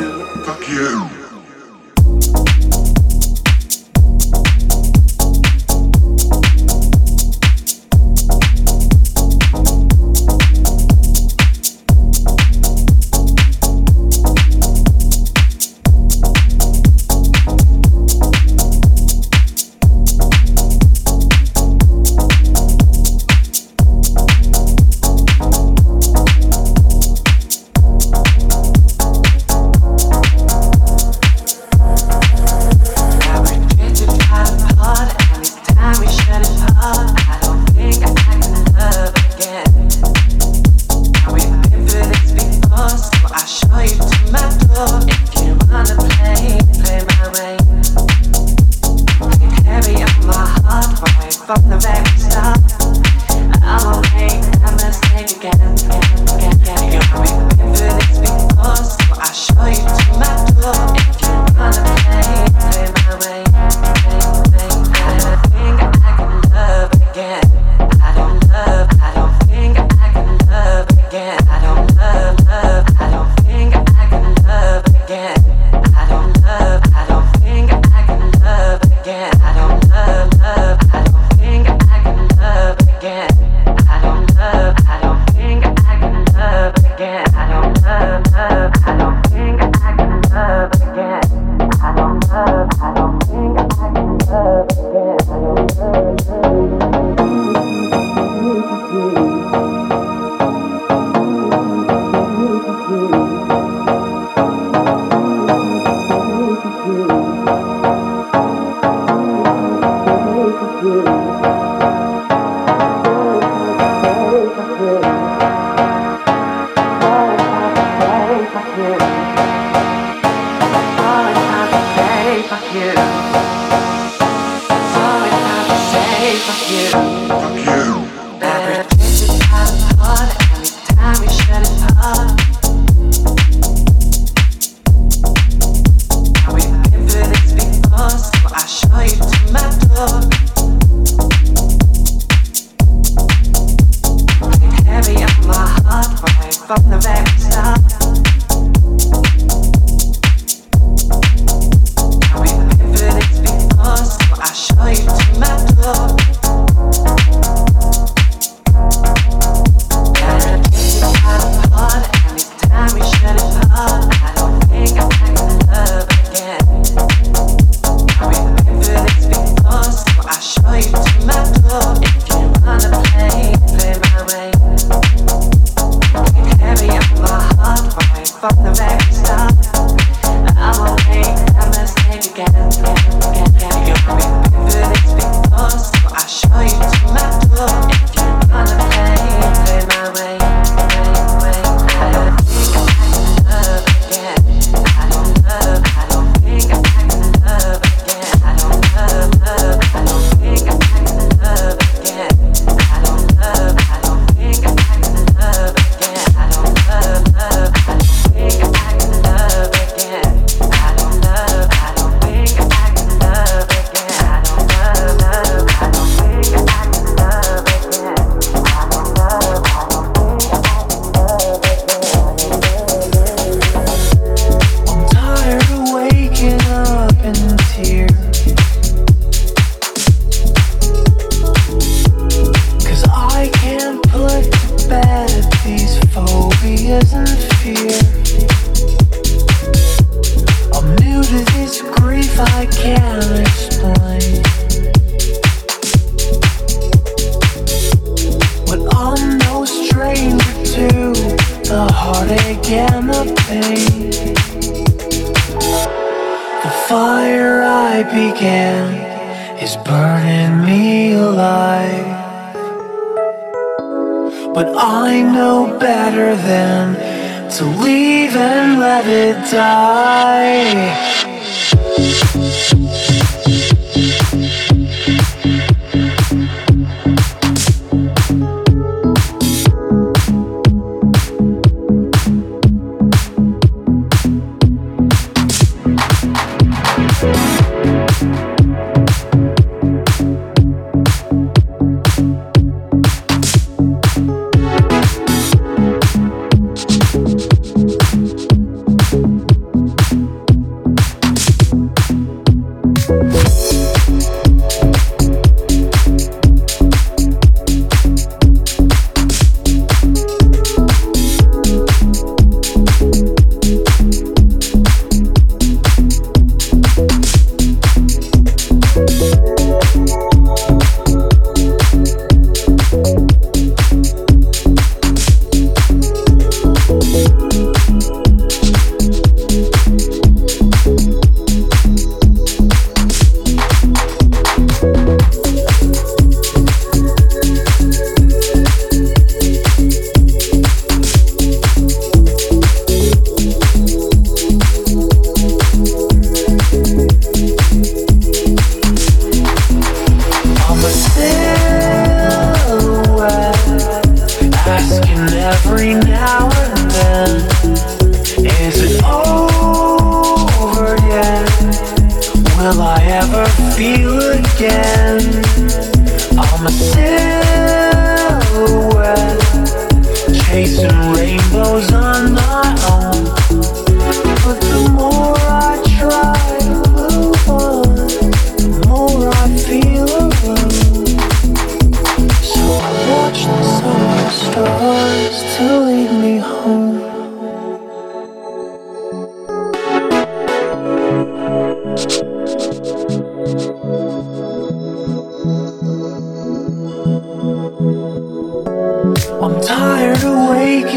I don't love, I We know better than to leave and let it die. feel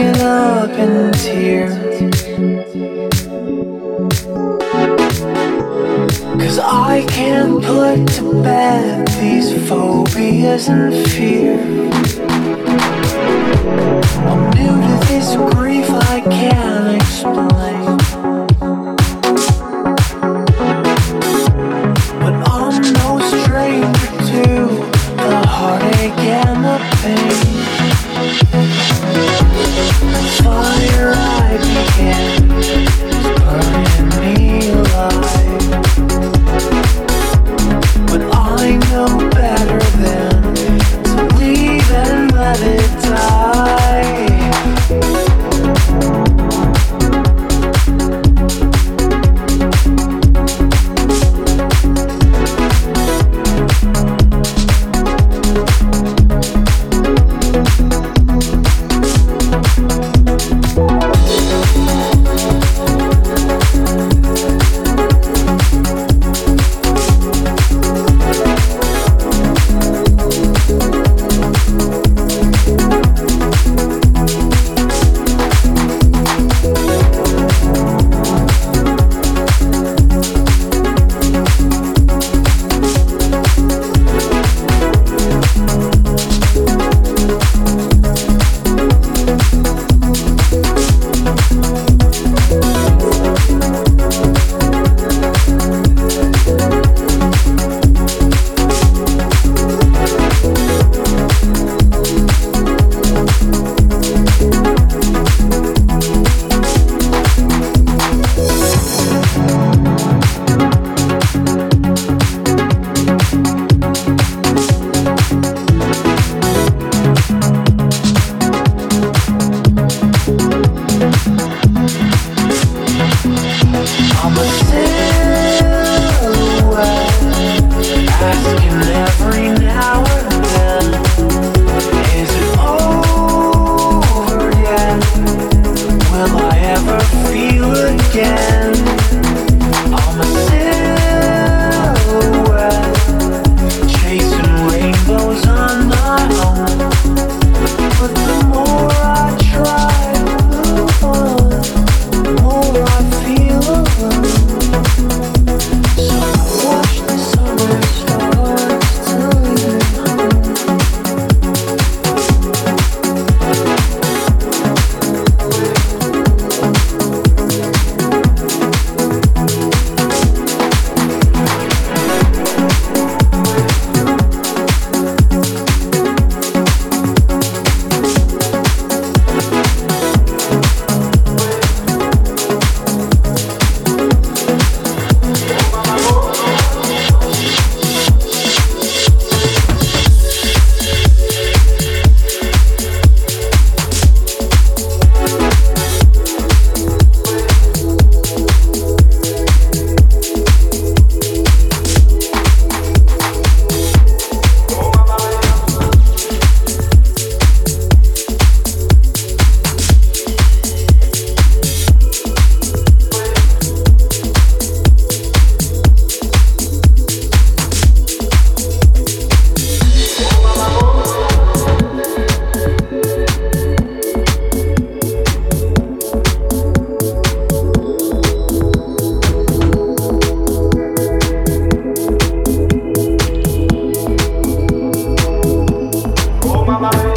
broken up in tears. Cause I can't put to bed these phobias and fear. I'm new to this grief. Bye-bye.